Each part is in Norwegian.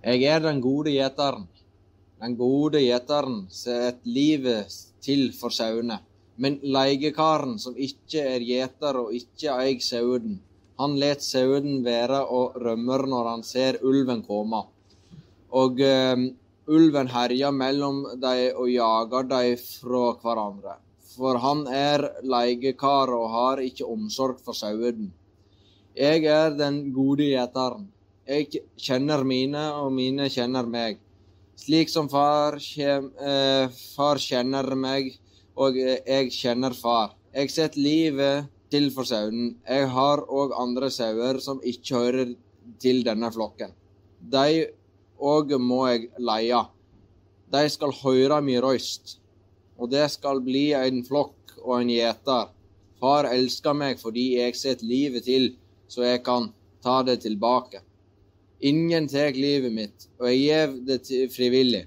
Jeg er den gode gjeteren. Den gode gjeteren setter livet til for sauene. Men leiekaren som ikke er gjeter og ikke eier sauen, han lar sauen være og rømmer når han ser ulven komme. Og eh, ulven herjer mellom dem og jager dem fra hverandre. For han er leiekar og har ikke omsorg for sauen. Jeg er den gode gjeteren. Jeg kjenner mine, og mine kjenner meg. Slik som far, kjem, eh, far kjenner meg, og jeg kjenner far. Jeg setter livet til for sauen. Jeg har òg andre sauer som ikke hører til denne flokken. De òg må jeg leie. De skal høre min røyst, og det skal bli en flokk og en gjeter. Far elsker meg fordi jeg setter livet til, så jeg kan ta det tilbake. Ingen tar livet mitt, og jeg gir det frivillig.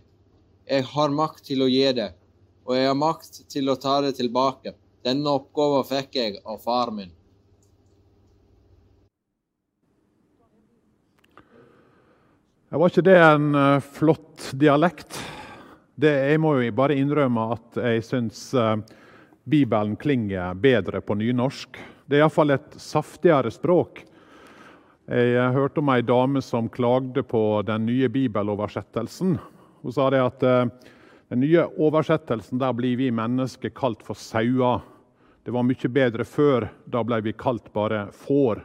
Jeg har makt til å gi det, og jeg har makt til å ta det tilbake. Denne oppgaven fikk jeg av far min. Var ikke det en uh, flott dialekt? Det, jeg må jo bare innrømme at jeg syns uh, Bibelen klinger bedre på nynorsk. Det er iallfall et saftigere språk. Jeg hørte om ei dame som klagde på den nye bibeloversettelsen. Hun sa det at uh, den nye oversettelsen der blir vi mennesker kalt for sauer. Det var mye bedre før. Da ble vi kalt bare får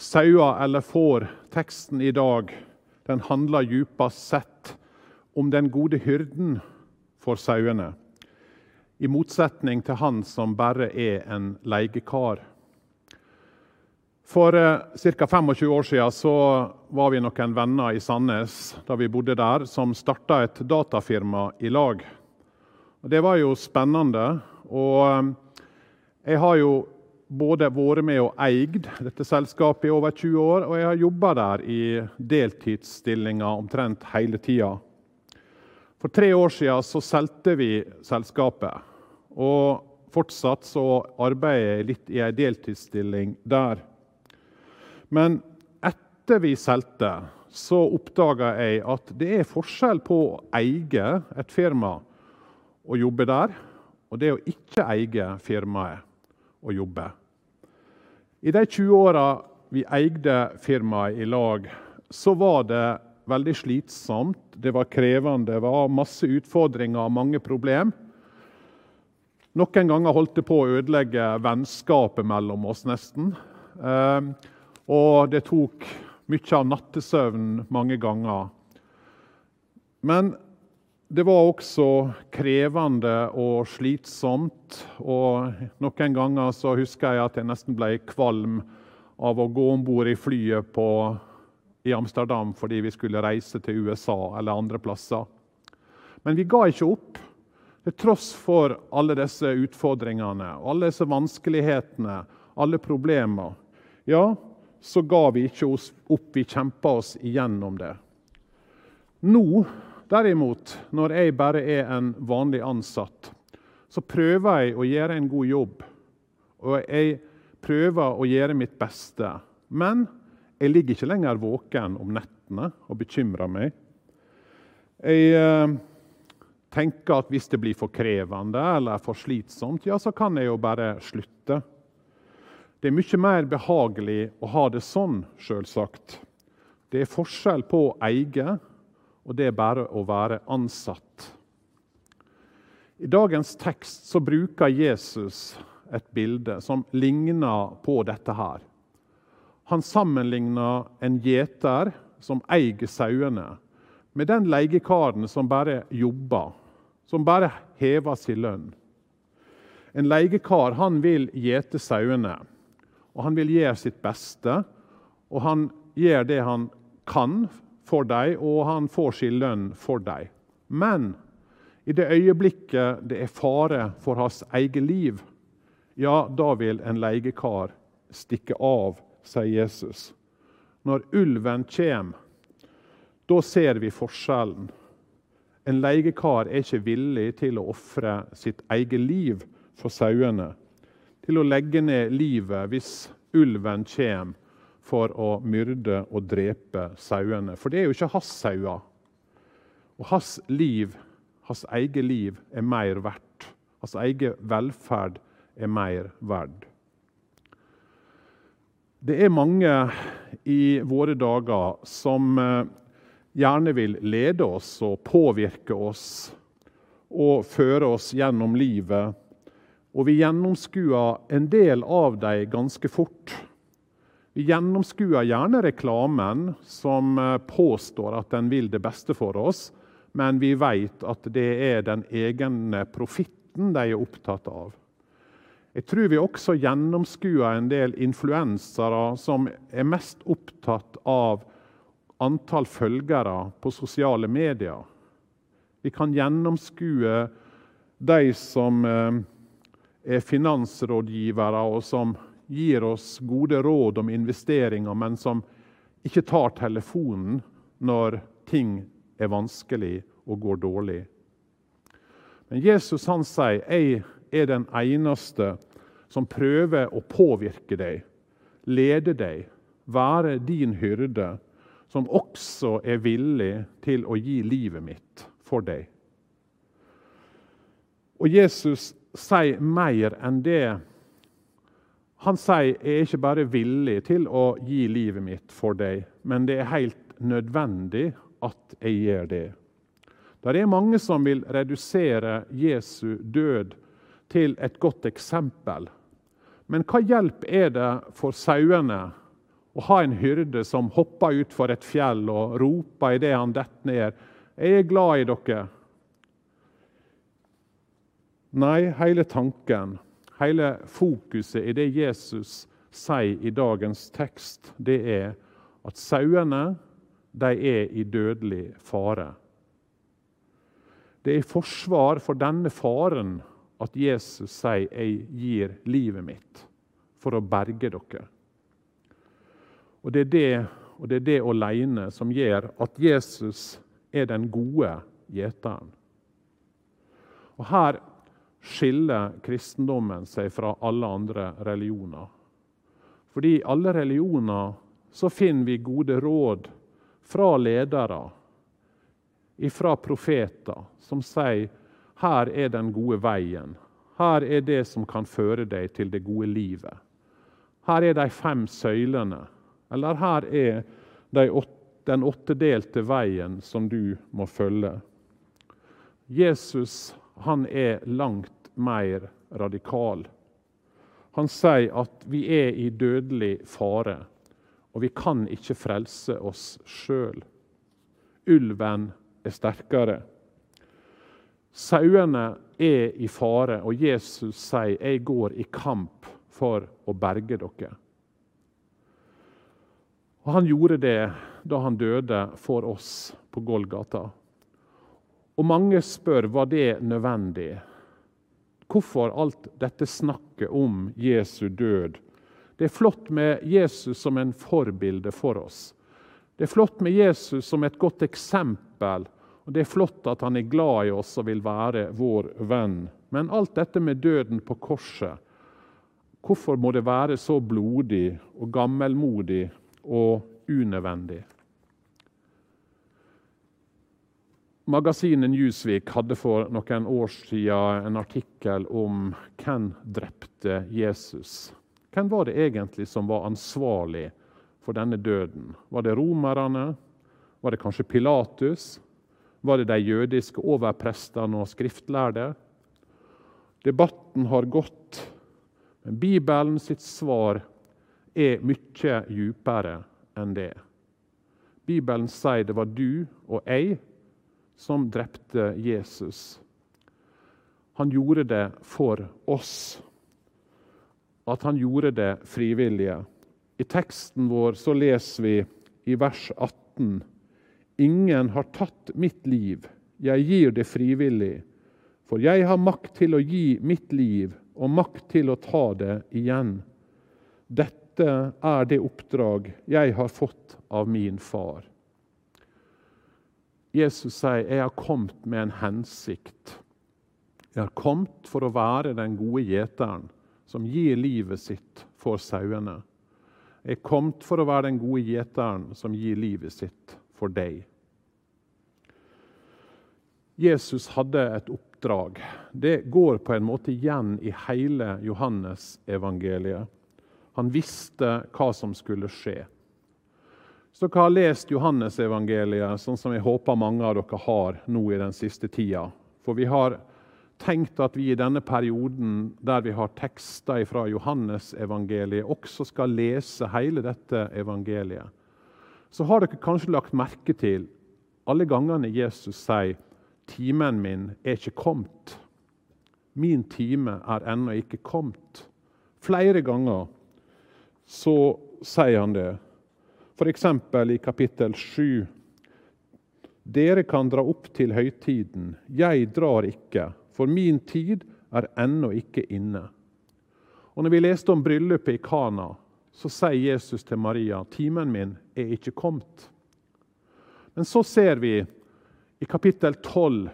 sauer eller får, teksten i dag, den handler djupest sett om den gode hyrden for sauene. I motsetning til han som bare er en leiekar. For eh, ca. 25 år siden så var vi noen venner i Sandnes da vi bodde der, som starta et datafirma i lag. Og det var jo spennende. Og eh, jeg har jo både vært med og eid dette selskapet i over 20 år, og jeg har jobba der i deltidsstillinger omtrent hele tida. For tre år siden så solgte vi selskapet. Og fortsatt så arbeider jeg litt i ei deltidsstilling der. Men etter vi solgte, så oppdaga jeg at det er forskjell på å eie et firma og jobbe der, og det å ikke eie firmaet og jobbe. I de 20 åra vi eide firmaet i lag, så var det veldig slitsomt. Det var krevende, det var masse utfordringer og mange problem. Noen ganger holdt det på å ødelegge vennskapet mellom oss, nesten. Ehm, og det tok mye av nattesøvnen mange ganger. Men det var også krevende og slitsomt. Og noen ganger så husker jeg at jeg nesten ble kvalm av å gå om bord i flyet på, i Amsterdam fordi vi skulle reise til USA eller andre plasser. Men vi ga ikke opp. Til tross for alle disse utfordringene, alle disse vanskelighetene, alle problemer, ja, så ga vi ikke oss opp. Vi kjempa oss igjennom det. Nå Derimot, når jeg bare er en vanlig ansatt, så prøver jeg å gjøre en god jobb. Og jeg prøver å gjøre mitt beste. Men jeg ligger ikke lenger våken om nettene og bekymrer meg. Jeg eh, tenker at hvis det blir for krevende eller for slitsomt, ja, så kan jeg jo bare slutte. Det er mye mer behagelig å ha det sånn, sjølsagt. Det er forskjell på å eie og det er bare å være ansatt. I dagens tekst så bruker Jesus et bilde som ligner på dette her. Han sammenligner en gjeter som eier sauene, med den leiekaren som bare jobber, som bare hever sin lønn. En leiekar han vil gjete sauene, og han vil gjøre sitt beste. Og han gjør det han kan for dem, og han får sin lønn for dem. Men i det øyeblikket det er fare for hans eget liv, ja, da vil en leiekar stikke av, sier Jesus. Når ulven kommer, da ser vi forskjellen. En leiekar er ikke villig til å ofre sitt eget liv for sauene. Til å legge ned livet hvis ulven kommer for å myrde og drepe sauene. For det er jo ikke hans sauer. Og hans liv, hans eget liv, er mer verdt. Hans egen velferd er mer verd. Det er mange i våre dager som eh, gjerne vil lede oss og påvirke oss og føre oss gjennom livet. Og vi gjennomskuer en del av dem ganske fort. Vi gjennomskuer gjerne reklamen som eh, påstår at den vil det beste for oss, men vi vet at det er den egne profitten de er opptatt av. Jeg tror vi også gjennomskuer en del influensere som er mest opptatt av antall følgere på sosiale medier. Vi kan gjennomskue de som eh, er finansrådgivere og som gir oss gode råd om investeringer, men som ikke tar telefonen når ting er vanskelig og går dårlig. Men Jesus han sier 'Jeg er den eneste som prøver å påvirke deg, lede deg, være din hyrde, som også er villig til å gi livet mitt for deg. Og Jesus sier mer enn det. Han sier jeg er ikke bare villig til å gi livet mitt for deg, men det er helt nødvendig at jeg gjør det. Det er mange som vil redusere Jesu død til et godt eksempel. Men hva hjelp er det for sauene å ha en hyrde som hopper utfor et fjell og roper idet han detter ned 'Jeg er glad i dere'? Nei, hele tanken, hele fokuset i det Jesus sier i dagens tekst, det er at sauene de er i dødelig fare. Det er i forsvar for denne faren at Jesus sier 'jeg gir livet mitt for å berge dere'. Og Det er det og det er det alene som gjør at Jesus er den gode gjeteren. Og Her skiller kristendommen seg fra alle andre religioner. Fordi i alle religioner så finner vi gode råd fra ledere ifra profeter som sier her er den gode veien. Her er det som kan føre deg til det gode livet. Her er de fem søylene. Eller her er de åtte, den åttedelte veien som du må følge. Jesus han er langt mer radikal. Han sier at vi er i dødelig fare, og vi kan ikke frelse oss sjøl. Ulven er sterkere. Sauene er i fare, og Jesus sier 'Jeg går i kamp for å berge dere'. Og Han gjorde det da han døde for oss på Golgata. Og mange spør var det nødvendig. Hvorfor alt dette snakket om Jesu død? Det er flott med Jesus som en forbilde for oss. Det er flott med Jesus som et godt eksempel. og Det er flott at han er glad i oss og vil være vår venn. Men alt dette med døden på korset, hvorfor må det være så blodig og gammelmodig og unødvendig? Magasinet Newsweek hadde for noen år siden en artikkel om hvem drepte Jesus. Hvem var det egentlig som var ansvarlig for denne døden? Var det romerne? Var det kanskje Pilatus? Var det de jødiske overprestene og skriftlærde? Debatten har gått, men Bibelen sitt svar er mye djupere enn det. Bibelen sier det var du og jeg som drepte Jesus. Han gjorde det for oss. At han gjorde det frivillige. I teksten vår så leser vi i vers 18.: Ingen har tatt mitt liv, jeg gir det frivillig. For jeg har makt til å gi mitt liv og makt til å ta det igjen. Dette er det oppdrag jeg har fått av min far. Jesus sier, 'Jeg har kommet med en hensikt'. Jeg har kommet for å være den gode gjeteren som gir livet sitt for sauene. Jeg er kommet for å være den gode gjeteren som gir livet sitt for deg. Jesus hadde et oppdrag. Det går på en måte igjen i hele Johannes-evangeliet. Han visste hva som skulle skje. Så dere har lest Johannes-evangeliet, sånn som jeg håper mange av dere har nå i den siste tida. For vi har tenkt at vi i denne perioden der vi har tekster fra Johannes-evangeliet, også skal lese hele dette evangeliet. Så har dere kanskje lagt merke til alle gangene Jesus sier 'Timen min er ikke kommet'. Min time er ennå ikke kommet. Flere ganger så sier han det. F.eks. i kapittel 7. Dere kan dra opp til høytiden, jeg drar ikke for min tid er ennå ikke inne. Og Når vi leste om bryllupet i Kana, så sier Jesus til Maria timen min er ikke kommet. Men så ser vi i kapittel 12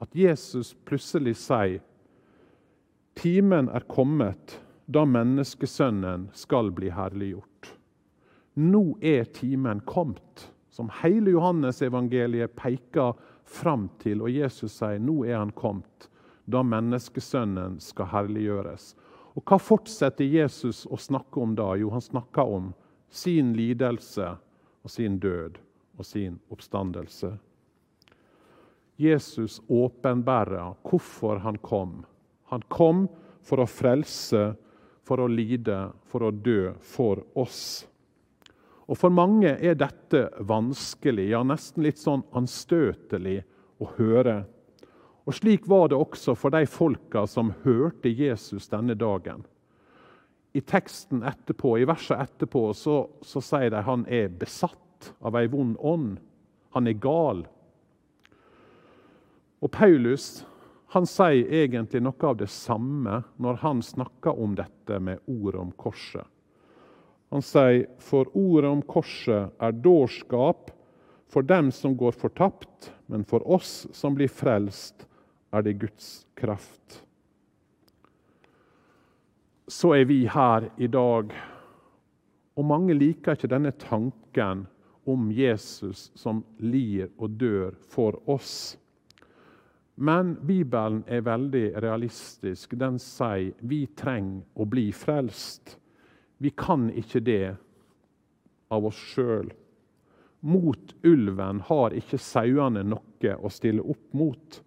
at Jesus plutselig sier timen er kommet da menneskesønnen skal bli herliggjort. Nå er timen kommet, som hele Johannes-evangeliet peker fram til. Og Jesus sier nå er han kommet da menneskesønnen skal herliggjøres. Og Hva fortsetter Jesus å snakke om da? Jo, han snakker om sin lidelse og sin død og sin oppstandelse. Jesus åpenbærer hvorfor han kom. Han kom for å frelse, for å lide, for å dø for oss. Og For mange er dette vanskelig, ja nesten litt sånn anstøtelig å høre. Og Slik var det også for de folka som hørte Jesus denne dagen. I teksten etterpå, i verset etterpå så, så sier de han er besatt av ei vond ånd. Han er gal. Og Paulus han sier egentlig noe av det samme når han snakker om dette med ordet om korset. Han sier, 'For ordet om korset er dårskap for dem som går fortapt, men for oss som blir frelst, er det Guds kraft. Så er vi her i dag, og mange liker ikke denne tanken om Jesus som lir og dør for oss. Men Bibelen er veldig realistisk. Den sier vi trenger å bli frelst. Vi kan ikke det av oss sjøl. Mot ulven har ikke sauene noe å stille opp mot.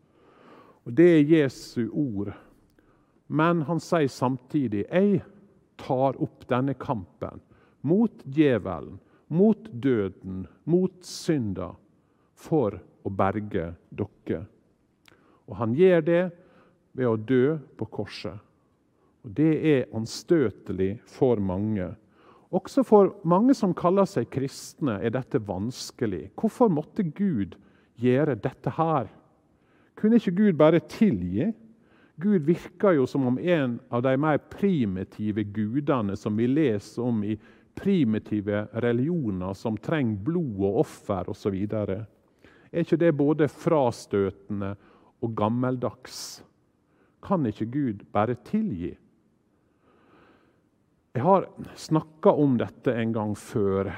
Og Det er Jesu ord. Men han sier samtidig jeg tar opp denne kampen mot djevelen, mot døden, mot synda, for å berge dere. Og han gjør det ved å dø på korset. Og Det er anstøtelig for mange. Også for mange som kaller seg kristne, er dette vanskelig. Hvorfor måtte Gud gjøre dette her? Kunne ikke Gud bare tilgi? Gud virker jo som om en av de mer primitive gudene som vi leser om i primitive religioner som trenger blod og offer osv. Er ikke det både frastøtende og gammeldags? Kan ikke Gud bare tilgi? Jeg har snakka om dette en gang før,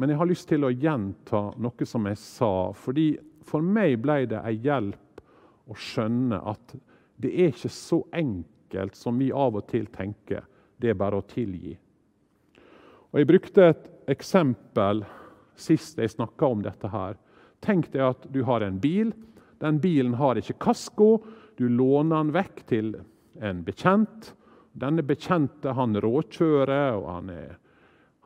men jeg har lyst til å gjenta noe som jeg sa. fordi For meg ble det ei hjelp å skjønne at det er ikke så enkelt som vi av og til tenker. Det er bare å tilgi. Og Jeg brukte et eksempel sist jeg snakka om dette. her. Tenk deg at du har en bil. Den bilen har ikke kasko. Du låner den vekk til en bekjent. Denne bekjente han råkjører, og han er,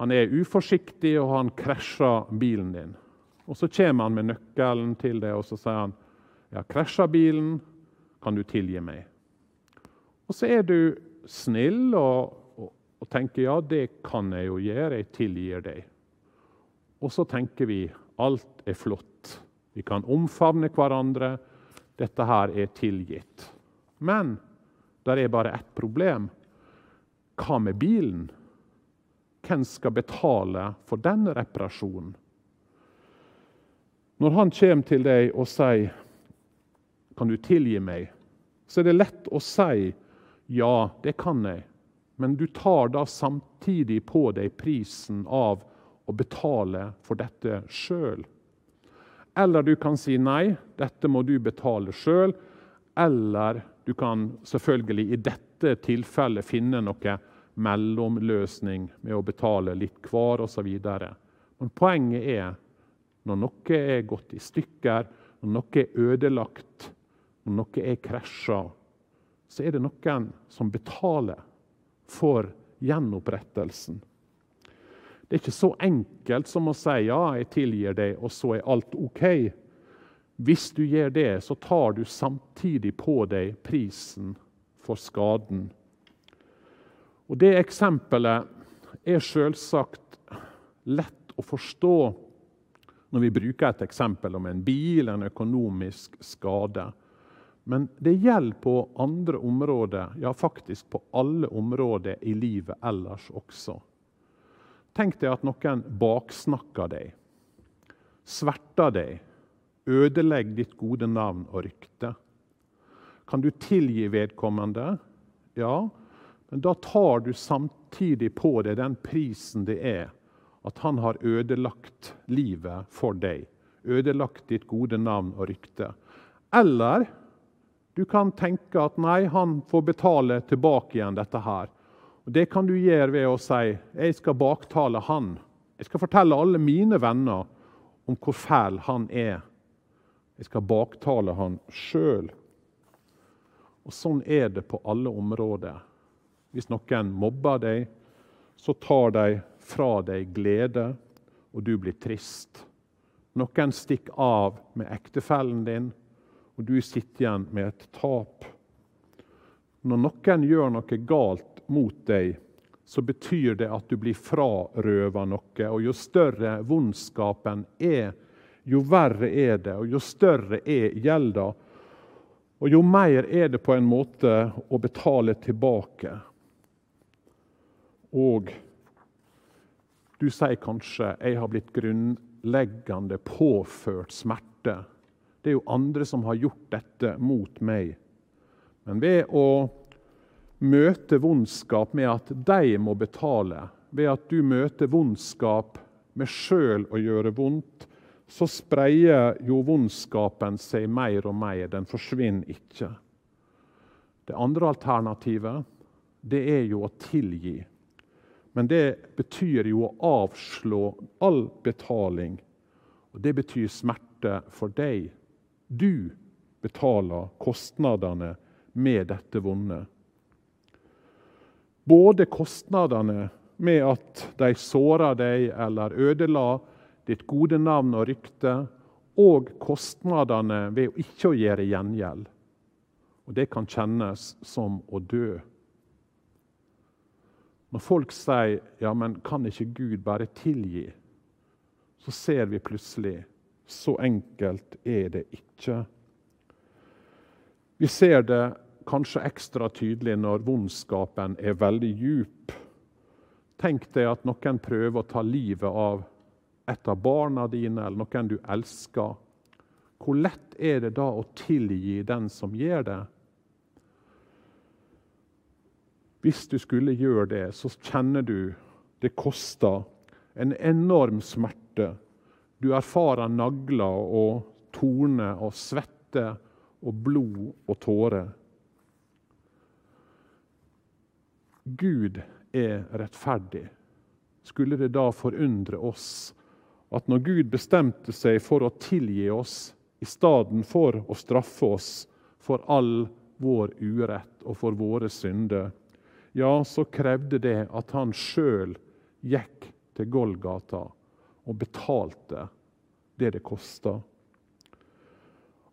han er uforsiktig, og han krasjer bilen din. Og Så kommer han med nøkkelen til deg og så sier han, jeg har krasja bilen. Kan du tilgi meg? Og så er du snill og, og, og, tenker ja, det kan jeg jo gjøre. Jeg tilgir deg. Og så tenker vi alt er flott. Vi kan omfavne hverandre. Dette her er tilgitt. Men det er bare ett problem. Hva med bilen? Hvem skal betale for den reparasjonen? Når han kommer til deg og sier kan du tilgi meg? Så er det lett å si ja, det kan jeg. men du tar da samtidig på deg prisen av å betale for dette sjøl. Eller du kan si nei, dette må du betale sjøl. Eller du kan selvfølgelig i dette tilfellet finne noe mellomløsning med å betale litt hver osv. Men poenget er når noe er gått i stykker, når noe er ødelagt, når noe er krasja, så er det noen som betaler for gjenopprettelsen. Det er ikke så enkelt som å si ja, jeg tilgir deg, og så er alt OK. Hvis du gjør det, så tar du samtidig på deg prisen for skaden. Og Det eksempelet er selvsagt lett å forstå når vi bruker et eksempel om en bil, en økonomisk skade. Men det gjelder på andre områder, ja faktisk på alle områder i livet ellers også. Tenk deg at noen baksnakker deg, sverter deg, ødelegger ditt gode navn og rykte. Kan du tilgi vedkommende? Ja, men da tar du samtidig på deg den prisen det er at han har ødelagt livet for deg. Ødelagt ditt gode navn og rykte. Eller du kan tenke at nei, han får betale tilbake igjen dette her. Og Det kan du gjøre ved å si jeg skal baktale han. Jeg skal fortelle alle mine venner om hvor fæl han er. Jeg skal baktale han sjøl. Og Sånn er det på alle områder. Hvis noen mobber deg, så tar de fra deg glede, og du blir trist. Noen stikker av med ektefellen din, og du sitter igjen med et tap. Når noen gjør noe galt mot deg, så betyr det at du blir frarøva noe. Og jo større vondskapen er, jo verre er det, og jo større er gjelda. Og jo mer er det på en måte å betale tilbake. Og du sier kanskje 'jeg har blitt grunnleggende påført smerte'. Det er jo andre som har gjort dette mot meg. Men ved å møte vondskap med at de må betale, ved at du møter vondskap med sjøl å gjøre vondt, så spreier jo vondskapen seg mer og mer. Den forsvinner ikke. Det andre alternativet det er jo å tilgi. Men det betyr jo å avslå all betaling. Og det betyr smerte for deg. Du betaler kostnadene med dette vonde. Både kostnadene med at de såra deg eller ødela ditt gode navn og rykte, og kostnadene ved ikke å gjøre gjengjeld. Og Det kan kjennes som å dø. Når folk sier ja, men kan ikke Gud bare tilgi, så ser vi plutselig så enkelt er det ikke. Vi ser det kanskje ekstra tydelig når vondskapen er veldig djup. Tenk deg at noen prøver å ta livet av et av barna dine eller noen du elsker. Hvor lett er det da å tilgi den som gjør det? Hvis du skulle gjøre det, så kjenner du det koster en enorm smerte. Du erfarer nagler og torner og svette og blod og tårer. Gud er rettferdig. Skulle det da forundre oss at når Gud bestemte seg for å tilgi oss i stedet for å straffe oss for all vår urett og for våre synder, ja, så krevde det at han sjøl gikk til Golgata og betalte det det kosta.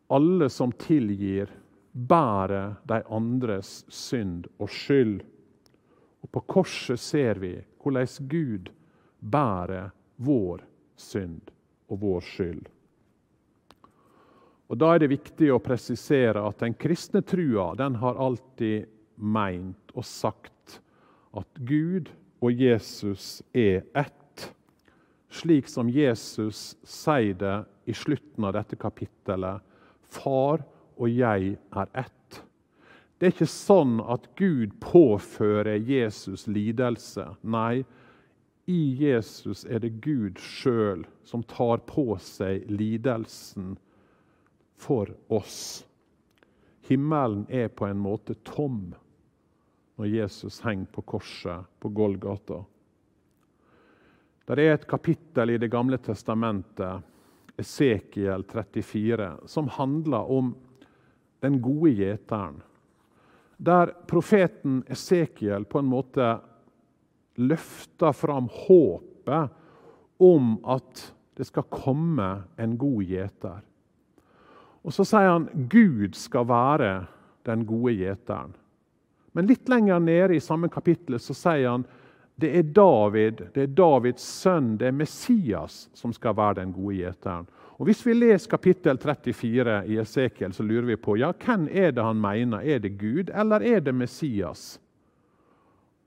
Alle som tilgir, bærer de andres synd og skyld. Og På korset ser vi hvordan Gud bærer vår synd og vår skyld. Og Da er det viktig å presisere at den kristne trua den har alltid meint og sagt at Gud og Jesus er ett. Slik som Jesus sier det i slutten av dette kapittelet. Far og jeg er ett. Det er ikke sånn at Gud påfører Jesus lidelse. Nei, i Jesus er det Gud sjøl som tar på seg lidelsen for oss. Himmelen er på en måte tom når Jesus henger på korset på Golgata. Det er et kapittel i Det gamle testamentet, Esekiel 34, som handler om den gode gjeteren der profeten Esekiel på en måte løfter fram håpet om at det skal komme en god gjeter. Og Så sier han Gud skal være den gode gjeteren. Men litt lenger nede i samme kapittel så sier han det er David, det er Davids sønn, det er Messias som skal være den gode gjeteren. Og Hvis vi leser kapittel 34 i Esekiel, så lurer vi på ja, hvem er det han mener. Er det Gud, eller er det Messias?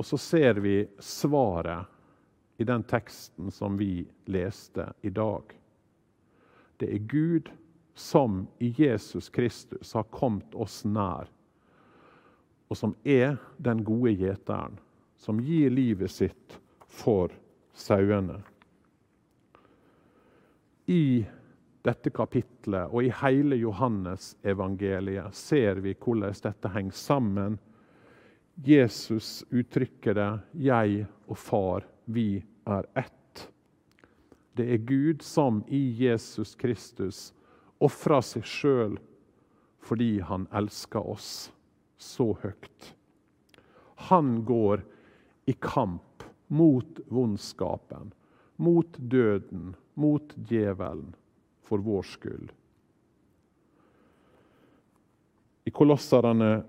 Og så ser vi svaret i den teksten som vi leste i dag. Det er Gud som i Jesus Kristus har kommet oss nær, og som er den gode gjeteren, som gir livet sitt for sauene. I dette kapitlet og i hele Johannes-evangeliet ser vi hvordan dette henger sammen. Jesus uttrykker det 'Jeg og Far, vi er ett'. Det er Gud som i Jesus Kristus ofrer seg sjøl fordi han elsker oss så høyt. Han går i kamp mot vondskapen, mot døden, mot djevelen for vår skyld. I Kolosserne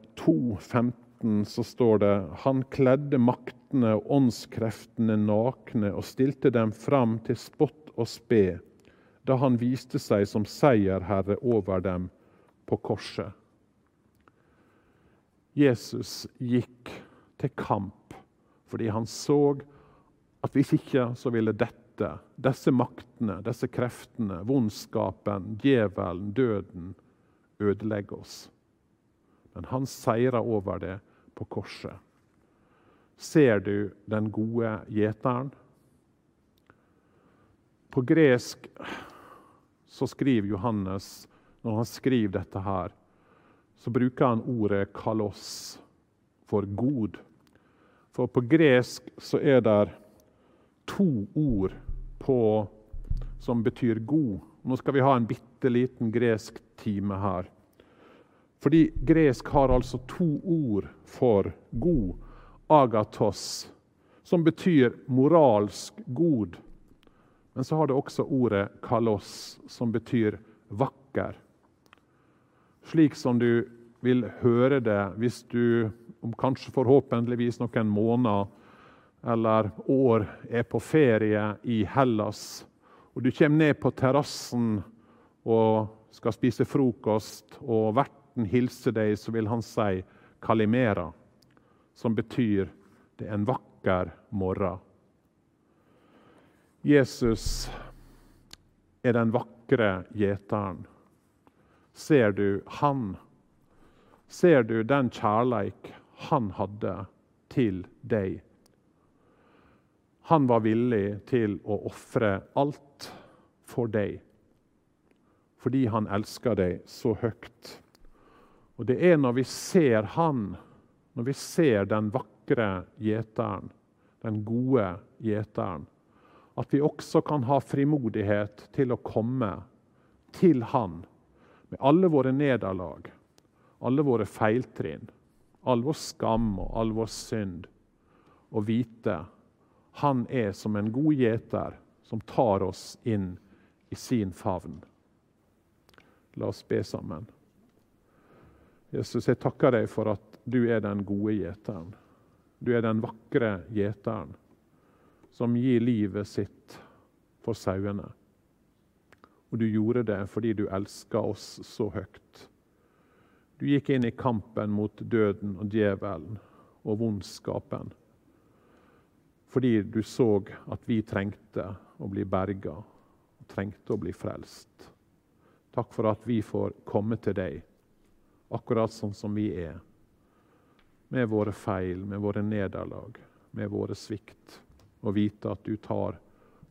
2,15 så står det Han kledde maktene og åndskreftene nakne og stilte dem fram til spott og spe, da han viste seg som seierherre over dem på korset. Jesus gikk til kamp fordi han så at hvis ikke så ville dette, disse maktene, disse kreftene, vondskapen, djevelen, døden, ødelegge oss. Men han seira over det på korset. Ser du den gode gjeteren? På gresk så skriver Johannes, når han skriver dette her, så bruker han ordet 'kalos' for god. For på gresk så er det to ord på, som betyr god. Nå skal vi ha en bitte liten gresk time her. Fordi gresk har altså to ord for god. Agatos, som betyr moralsk god. Men så har det også ordet kalos, som betyr vakker. Slik som du vil høre det hvis du om kanskje forhåpentligvis noen måneder eller år er på ferie i Hellas, og du kommer ned på terrassen og skal spise frokost, og verten hilser deg, så vil han si 'kalimera', som betyr 'det er en vakker morgen'. Jesus er den vakre gjeteren. Ser du han? Ser du den kjærleik han hadde til deg? Han var villig til å ofre alt for deg fordi han elsker deg så høyt. Og det er når vi ser han, når vi ser den vakre gjeteren, den gode gjeteren, at vi også kan ha frimodighet til å komme til han med alle våre nederlag, alle våre feiltrinn, all vår skam og all vår synd, og vite han er som en god gjeter som tar oss inn i sin favn. La oss be sammen. Jesus, jeg takker deg for at du er den gode gjeteren. Du er den vakre gjeteren som gir livet sitt for sauene. Og du gjorde det fordi du elska oss så høyt. Du gikk inn i kampen mot døden og djevelen og vondskapen fordi du så at vi trengte å bli berga og trengte å bli frelst. Takk for at vi får komme til deg akkurat sånn som vi er. med våre feil, med våre nederlag, med våre svikt, og vite at du tar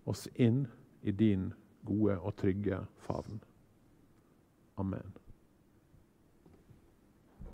oss inn i din gode og trygge favn. Amen.